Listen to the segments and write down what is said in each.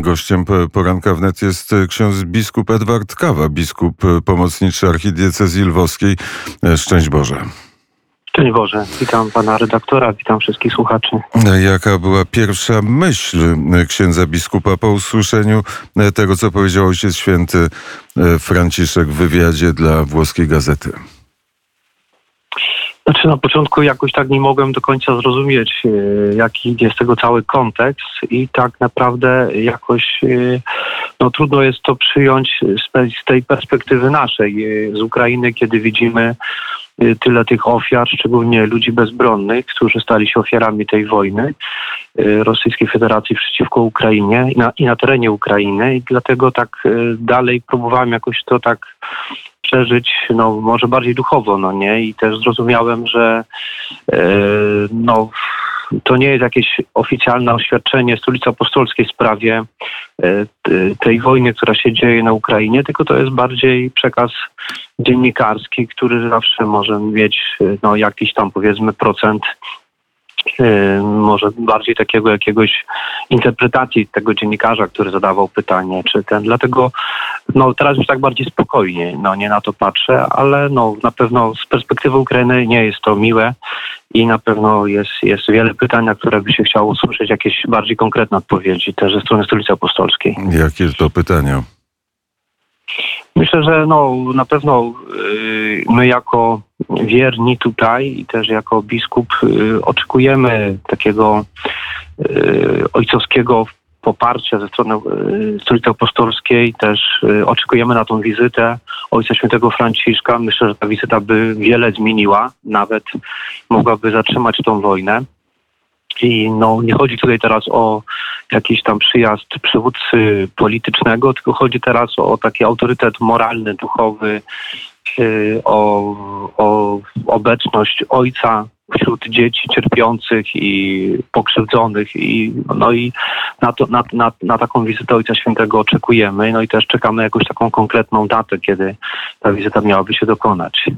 Gościem poranka wnet jest ksiądz biskup Edward Kawa, biskup pomocniczy archidiecezji lwowskiej. Szczęść Boże. Szczęść Boże. Witam pana redaktora, witam wszystkich słuchaczy. Jaka była pierwsza myśl księdza biskupa po usłyszeniu tego, co powiedział ojciec święty Franciszek w wywiadzie dla włoskiej gazety? Znaczy na początku jakoś tak nie mogłem do końca zrozumieć, e, jaki jest tego cały kontekst i tak naprawdę jakoś e, no, trudno jest to przyjąć z tej perspektywy naszej e, z Ukrainy, kiedy widzimy tyle tych ofiar, szczególnie ludzi bezbronnych, którzy stali się ofiarami tej wojny Rosyjskiej Federacji przeciwko Ukrainie i na, i na terenie Ukrainy i dlatego tak dalej próbowałem jakoś to tak przeżyć, no może bardziej duchowo, no nie? I też zrozumiałem, że no to nie jest jakieś oficjalne oświadczenie Stolicy Apostolskiej w sprawie e, tej wojny, która się dzieje na Ukrainie, tylko to jest bardziej przekaz dziennikarski, który zawsze może mieć no, jakiś tam powiedzmy procent Y, może bardziej takiego jakiegoś interpretacji tego dziennikarza, który zadawał pytanie, czy ten. Dlatego no, teraz już tak bardziej spokojnie, no nie na to patrzę, ale no, na pewno z perspektywy Ukrainy nie jest to miłe i na pewno jest, jest wiele pytań, na które by się chciało usłyszeć jakieś bardziej konkretne odpowiedzi też ze strony Stolicy Apostolskiej. Jakie to pytania? Myślę, że no, na pewno yy, my jako wierni tutaj i też jako biskup yy, oczekujemy takiego yy, ojcowskiego poparcia ze strony Stolicy Apostolskiej. Też oczekujemy na tą wizytę Ojca Świętego Franciszka. Myślę, że ta wizyta by wiele zmieniła, nawet mogłaby zatrzymać tą wojnę. I no, nie chodzi tutaj teraz o jakiś tam przyjazd przywódcy politycznego, tylko chodzi teraz o taki autorytet moralny, duchowy, o, o obecność ojca wśród dzieci cierpiących i pokrzywdzonych i, no i na, to, na, na, na taką wizytę Ojca Świętego oczekujemy. No i też czekamy jakąś taką konkretną datę, kiedy ta wizyta miałaby się dokonać.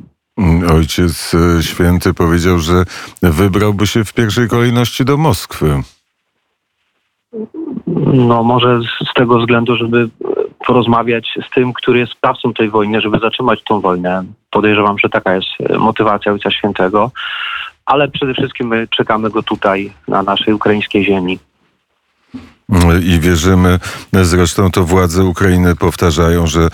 Ojciec e, Święty powiedział, że wybrałby się w pierwszej kolejności do Moskwy. No może z tego względu, żeby porozmawiać z tym, który jest sprawcą tej wojny, żeby zatrzymać tą wojnę. Podejrzewam, że taka jest motywacja Ojca Świętego, ale przede wszystkim my czekamy go tutaj, na naszej ukraińskiej ziemi i wierzymy, zresztą to władze Ukrainy powtarzają, że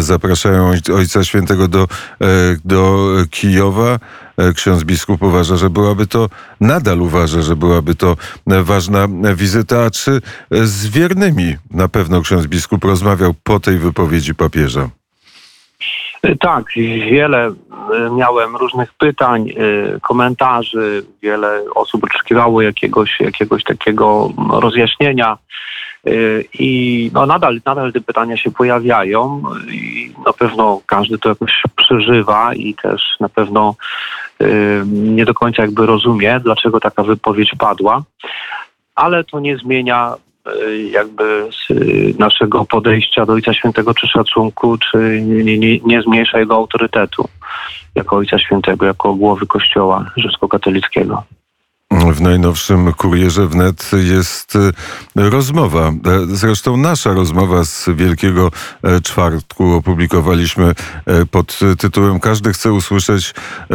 zapraszają Ojca Świętego do, e, do Kijowa. E, ksiądz biskup uważa, że byłaby to, nadal uważa, że byłaby to ważna wizyta. A czy z wiernymi na pewno ksiądz biskup rozmawiał po tej wypowiedzi papieża? Tak, wiele e, miałem różnych pytań, e, komentarzy, wiele osób oczekiwało jakiegoś, jakiegoś takiego rozjaśnienia e, i no nadal, nadal te pytania się pojawiają i na pewno każdy to jakoś przeżywa i też na pewno nie do końca jakby rozumie, dlaczego taka wypowiedź padła, ale to nie zmienia jakby naszego podejścia do Ojca Świętego czy szacunku, czy nie, nie, nie zmniejsza jego autorytetu jako Ojca Świętego, jako głowy Kościoła rzymskokatolickiego. W najnowszym kurierze wnet jest e, rozmowa. E, zresztą nasza rozmowa z Wielkiego e, Czwartku opublikowaliśmy pod tytułem Każdy chce usłyszeć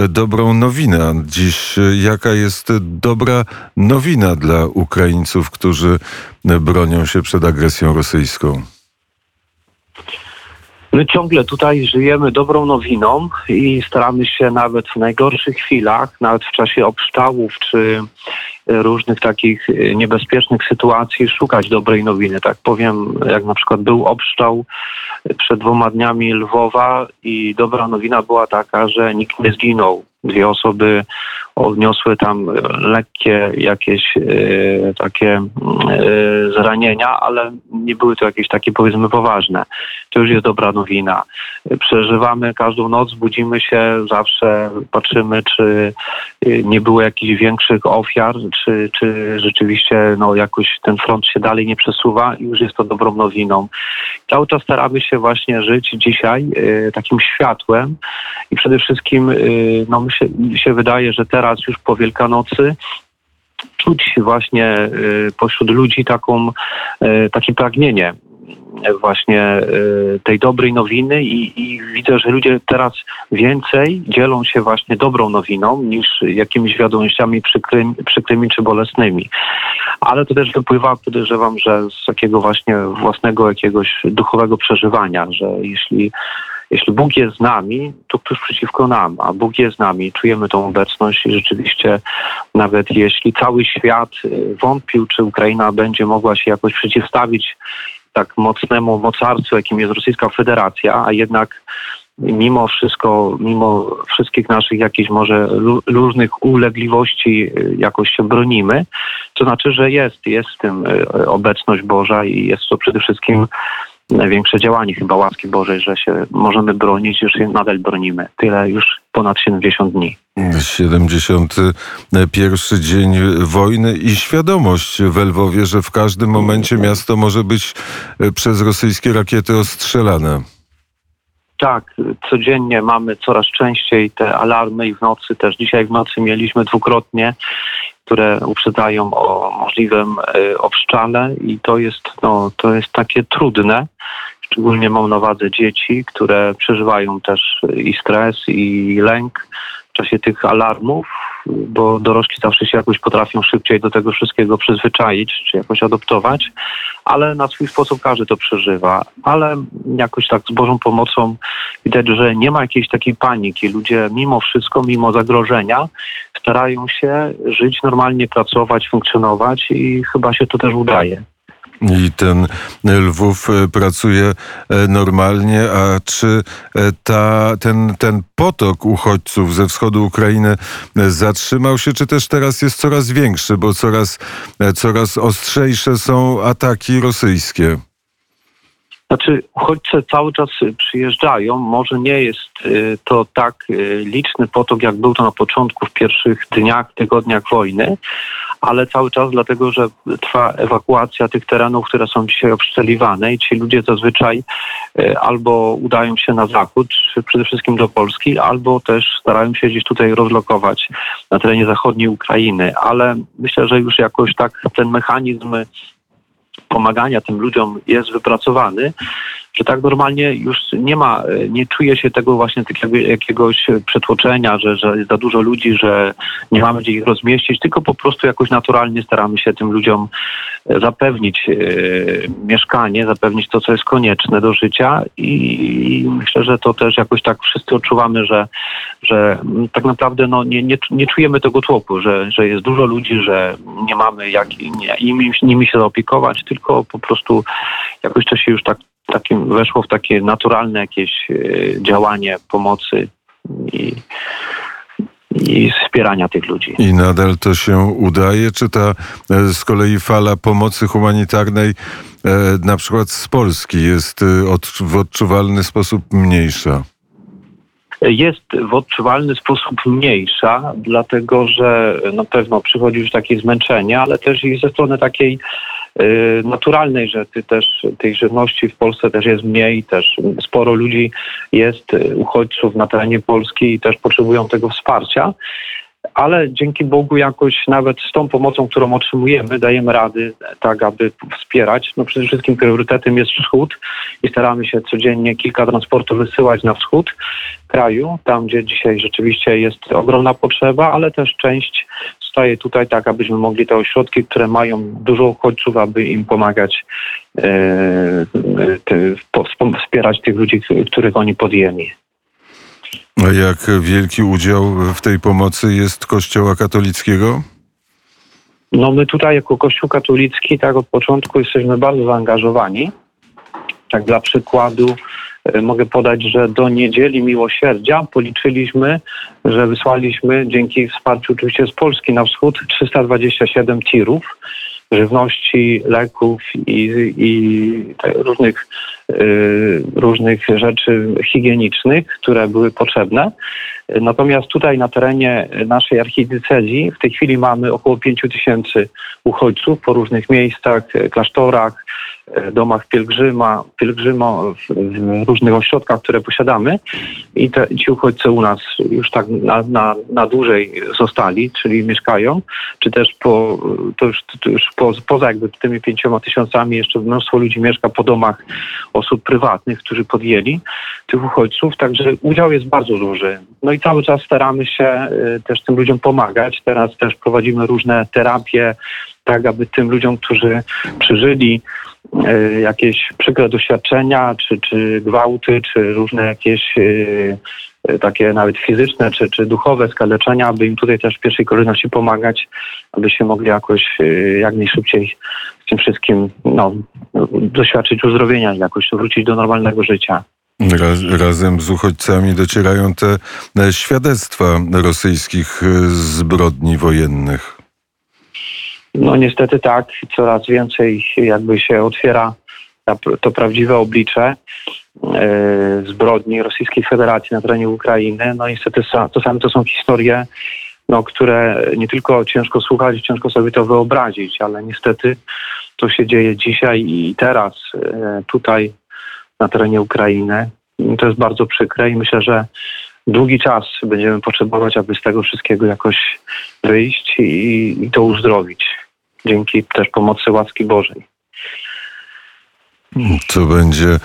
dobrą nowinę. Dziś jaka jest dobra nowina dla Ukraińców, którzy bronią się przed agresją rosyjską? My ciągle tutaj żyjemy dobrą nowiną i staramy się nawet w najgorszych chwilach, nawet w czasie obszczałów czy różnych takich niebezpiecznych sytuacji szukać dobrej nowiny. Tak powiem, jak na przykład był obszczał przed dwoma dniami Lwowa i dobra nowina była taka, że nikt nie zginął. Dwie osoby odniosły tam lekkie jakieś e, takie e, zranienia, ale nie były to jakieś takie powiedzmy poważne. To już jest dobra nowina. Przeżywamy każdą noc, budzimy się, zawsze patrzymy, czy nie było jakichś większych ofiar, czy, czy rzeczywiście no, jakoś ten front się dalej nie przesuwa i już jest to dobrą nowiną. Cały czas staramy się właśnie żyć dzisiaj e, takim światłem i przede wszystkim no, mi się, mi się wydaje, że teraz już po Wielkanocy czuć właśnie y, pośród ludzi taką, y, takie pragnienie właśnie y, tej dobrej nowiny i, i, widzę, że ludzie teraz więcej dzielą się właśnie dobrą nowiną niż jakimiś wiadomościami przykrymi, przykrymi czy bolesnymi. Ale to też wypływa, podejrzewam, że z takiego właśnie własnego jakiegoś duchowego przeżywania, że jeśli jeśli Bóg jest z nami, to któż przeciwko nam, a Bóg jest z nami, czujemy tą obecność i rzeczywiście nawet jeśli cały świat y, wątpił, czy Ukraina będzie mogła się jakoś przeciwstawić tak mocnemu mocarstwu, jakim jest Rosyjska Federacja, a jednak mimo wszystko, mimo wszystkich naszych jakichś może różnych ulegliwości y, jakoś się bronimy, to znaczy, że jest, jest w tym y, obecność Boża i jest to przede wszystkim największe działanie chyba łaski Bożej, że się możemy bronić, już się nadal bronimy. Tyle już ponad 70 dni. 71 dzień wojny i świadomość w Lwowie, że w każdym momencie miasto może być e, przez rosyjskie rakiety ostrzelane. Tak, codziennie mamy coraz częściej te alarmy i w nocy też. Dzisiaj w nocy mieliśmy dwukrotnie, które uprzedzają o możliwym e, obszczale i to jest, no, to jest takie trudne. Szczególnie mam na uwadze dzieci, które przeżywają też i stres, i lęk w czasie tych alarmów, bo dorośli zawsze się jakoś potrafią szybciej do tego wszystkiego przyzwyczaić, czy jakoś adoptować, ale na swój sposób każdy to przeżywa. Ale jakoś tak z Bożą pomocą widać, że nie ma jakiejś takiej paniki. Ludzie mimo wszystko, mimo zagrożenia, starają się żyć normalnie, pracować, funkcjonować i chyba się to też udaje. I ten Lwów e, pracuje e, normalnie, a czy e, ta, ten, ten potok uchodźców ze wschodu Ukrainy zatrzymał się, czy też teraz jest coraz większy, bo coraz, coraz ostrzejsze są ataki rosyjskie? Znaczy, uchodźcy cały czas przyjeżdżają. Może nie jest to tak liczny potok, jak był to na początku, w pierwszych dniach, tygodniach wojny, ale cały czas dlatego, że trwa ewakuacja tych terenów, które są dzisiaj obszczeliwane i ci ludzie zazwyczaj e, albo udają się na zachód, przede wszystkim do Polski, albo też starają się gdzieś tutaj rozlokować na terenie zachodniej Ukrainy, ale myślę, że już jakoś tak ten mechanizm pomagania tym ludziom jest wypracowany, że tak normalnie już nie ma, nie czuje się tego właśnie takiego jakiegoś przetłoczenia, że, że jest za dużo ludzi, że nie mamy gdzie ich rozmieścić, tylko po prostu jakoś naturalnie staramy się tym ludziom zapewnić e, mieszkanie, zapewnić to, co jest konieczne do życia. I myślę, że to też jakoś tak wszyscy odczuwamy, że, że tak naprawdę no, nie, nie, nie czujemy tego tłoku, że, że jest dużo ludzi, że nie mamy jak nie, nimi, nimi się zaopiekować, tylko po prostu jakoś to się już tak takim, weszło w takie naturalne jakieś e, działanie pomocy i, i wspierania tych ludzi. I nadal to się udaje? Czy ta e, z kolei fala pomocy humanitarnej e, na przykład z Polski jest w odczuwalny sposób mniejsza? Jest w odczuwalny sposób mniejsza, dlatego że na pewno przychodzi już takie zmęczenie, ale też i ze strony takiej naturalnej, że ty też tej żywności w Polsce też jest mniej, też sporo ludzi jest y, uchodźców na terenie Polski i też potrzebują tego wsparcia. Ale dzięki Bogu jakoś nawet z tą pomocą, którą otrzymujemy, dajemy rady tak, aby wspierać. No przede wszystkim priorytetem jest wschód i staramy się codziennie kilka transportów wysyłać na wschód kraju, tam gdzie dzisiaj rzeczywiście jest ogromna potrzeba, ale też część staje tutaj tak, abyśmy mogli te ośrodki, które mają dużo uchodźców, aby im pomagać, e, te, wspierać tych ludzi, których oni podjęli. A jak wielki udział w tej pomocy jest Kościoła katolickiego? No my tutaj jako Kościół katolicki tak od początku jesteśmy bardzo zaangażowani. Tak dla przykładu mogę podać, że do niedzieli miłosierdzia policzyliśmy, że wysłaliśmy dzięki wsparciu oczywiście z Polski na wschód 327 tirów żywności, leków i, i różnych, y, różnych rzeczy higienicznych, które były potrzebne. Natomiast tutaj na terenie naszej archidiecezji w tej chwili mamy około 5 tysięcy uchodźców po różnych miejscach, klasztorach, e, domach pielgrzyma, pielgrzyma w, w różnych ośrodkach, które posiadamy i te, ci uchodźcy u nas już tak na, na, na dłużej zostali, czyli mieszkają, czy też po, to już, to już po, poza jakby tymi pięcioma tysiącami jeszcze mnóstwo ludzi mieszka po domach osób prywatnych, którzy podjęli tych uchodźców, także udział jest bardzo duży. No i cały czas staramy się y, też tym ludziom pomagać. Teraz też prowadzimy różne terapie, tak aby tym ludziom, którzy przeżyli jakieś przykre doświadczenia, czy, czy gwałty, czy różne jakieś y, takie nawet fizyczne czy, czy duchowe skaleczenia, aby im tutaj też w pierwszej kolejności pomagać, aby się mogli jakoś jak najszybciej z tym wszystkim no, doświadczyć uzdrowienia, jakoś wrócić do normalnego życia. Raz, razem z uchodźcami docierają te e, świadectwa rosyjskich e, zbrodni wojennych. No niestety tak, coraz więcej jakby się otwiera to prawdziwe oblicze e, zbrodni Rosyjskiej Federacji na terenie Ukrainy. No niestety czasami to są historie, no, które nie tylko ciężko słuchać, ciężko sobie to wyobrazić, ale niestety to się dzieje dzisiaj i teraz tutaj na terenie Ukrainy. To jest bardzo przykre i myślę, że długi czas będziemy potrzebować, aby z tego wszystkiego jakoś wyjść i, i to uzdrowić. Dzięki też pomocy łaski Bożej. To będzie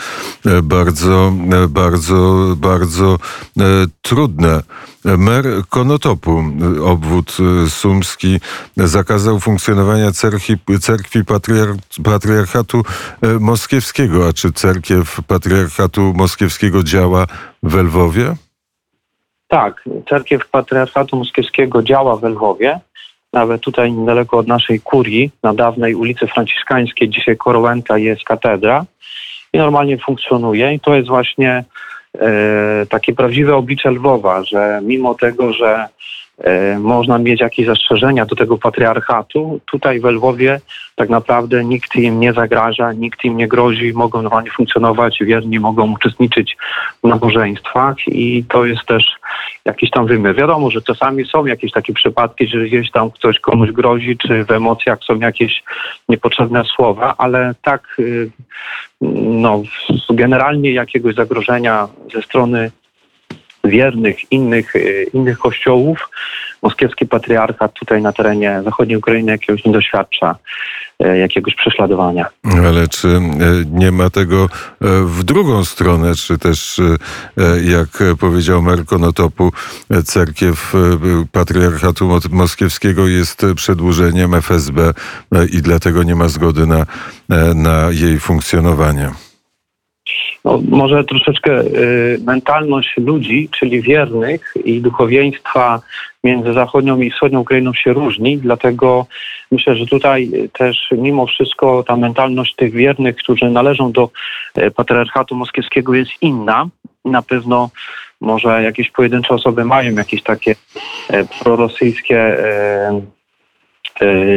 e, bardzo, e, bardzo, bardzo e, trudne. Mer Konotopu, obwód sumski, zakazał funkcjonowania cerkwi, cerkwi patriarchatu moskiewskiego. A czy cerkiew patriarchatu moskiewskiego działa w Lwowie? Tak, cerkiew patriarchatu moskiewskiego działa w Lwowie nawet tutaj niedaleko od naszej kurii, na dawnej ulicy Franciszkańskiej, dzisiaj Korołęta jest katedra i normalnie funkcjonuje. I to jest właśnie e, takie prawdziwe oblicze Lwowa, że mimo tego, że można mieć jakieś zastrzeżenia do tego patriarchatu. Tutaj w Lwowie tak naprawdę nikt im nie zagraża, nikt im nie grozi, mogą normalnie funkcjonować, wierni mogą uczestniczyć w nabożeństwach i to jest też jakiś tam wymiar. Wiadomo, że czasami są jakieś takie przypadki, że gdzieś tam ktoś komuś grozi, czy w emocjach są jakieś niepotrzebne słowa, ale tak y, no, generalnie jakiegoś zagrożenia ze strony wiernych innych, e, innych kościołów, moskiewski patriarchat tutaj na terenie zachodniej Ukrainy jakiegoś nie doświadcza e, jakiegoś prześladowania. Ale czy e, nie ma tego w drugą stronę, czy też, jak powiedział mer Konotopu, cerkiew patriarchatu moskiewskiego jest przedłużeniem FSB i dlatego nie ma zgody na, na jej funkcjonowanie? No, może troszeczkę y, mentalność ludzi, czyli wiernych i duchowieństwa między zachodnią i wschodnią Ukrainą się różni, dlatego myślę, że tutaj też mimo wszystko ta mentalność tych wiernych, którzy należą do y, patriarchatu moskiewskiego jest inna. Na pewno może jakieś pojedyncze osoby mają jakieś takie y, prorosyjskie E,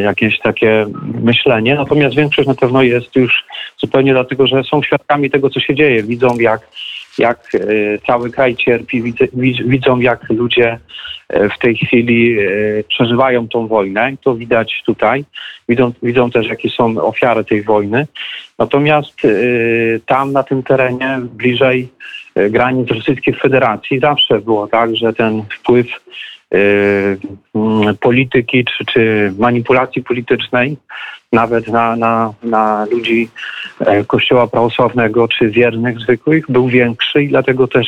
jakieś takie myślenie. Natomiast większość na pewno jest już zupełnie dlatego, że są świadkami tego, co się dzieje. Widzą, jak, jak e, cały kraj cierpi, widzą, jak ludzie e, w tej chwili przeżywają tą wojnę. To widać tutaj. Widzą, widzą też, jakie są ofiary tej wojny. Natomiast tam, na tym terenie, bliżej granic Rosyjskiej Federacji, zawsze było tak, że ten wpływ polityki czy, czy manipulacji politycznej, nawet na, na, na ludzi e, Kościoła Prawosławnego czy wiernych zwykłych, był większy i dlatego też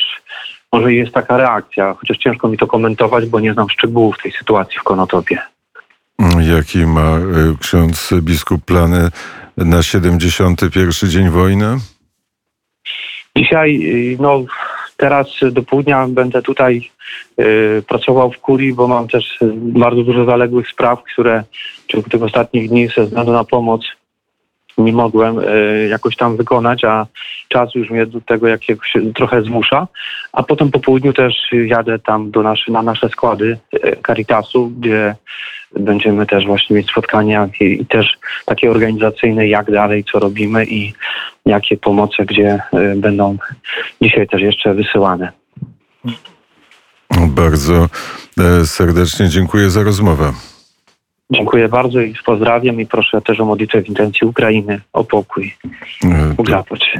może jest taka reakcja, chociaż ciężko mi to komentować, bo nie znam szczegółów tej sytuacji w Konotopie. Jaki ma e, ksiądz biskup plany na 71. dzień wojny? Dzisiaj y, no, Teraz do południa będę tutaj y, pracował w kurii, bo mam też bardzo dużo zaległych spraw, które w ciągu tych ostatnich dni ze względu na pomoc nie mogłem y, jakoś tam wykonać, a czas już mnie do tego trochę zmusza. A potem po południu też jadę tam do naszy, na nasze składy y, Caritasu, gdzie będziemy też właśnie mieć spotkania i, i, też takie organizacyjne, jak dalej, co robimy i jakie pomoce, gdzie y, będą dzisiaj też jeszcze wysyłane. Bardzo e, serdecznie dziękuję za rozmowę. Dziękuję bardzo i pozdrawiam i proszę też o modlitwę w intencji Ukrainy, o pokój. E, zapłać.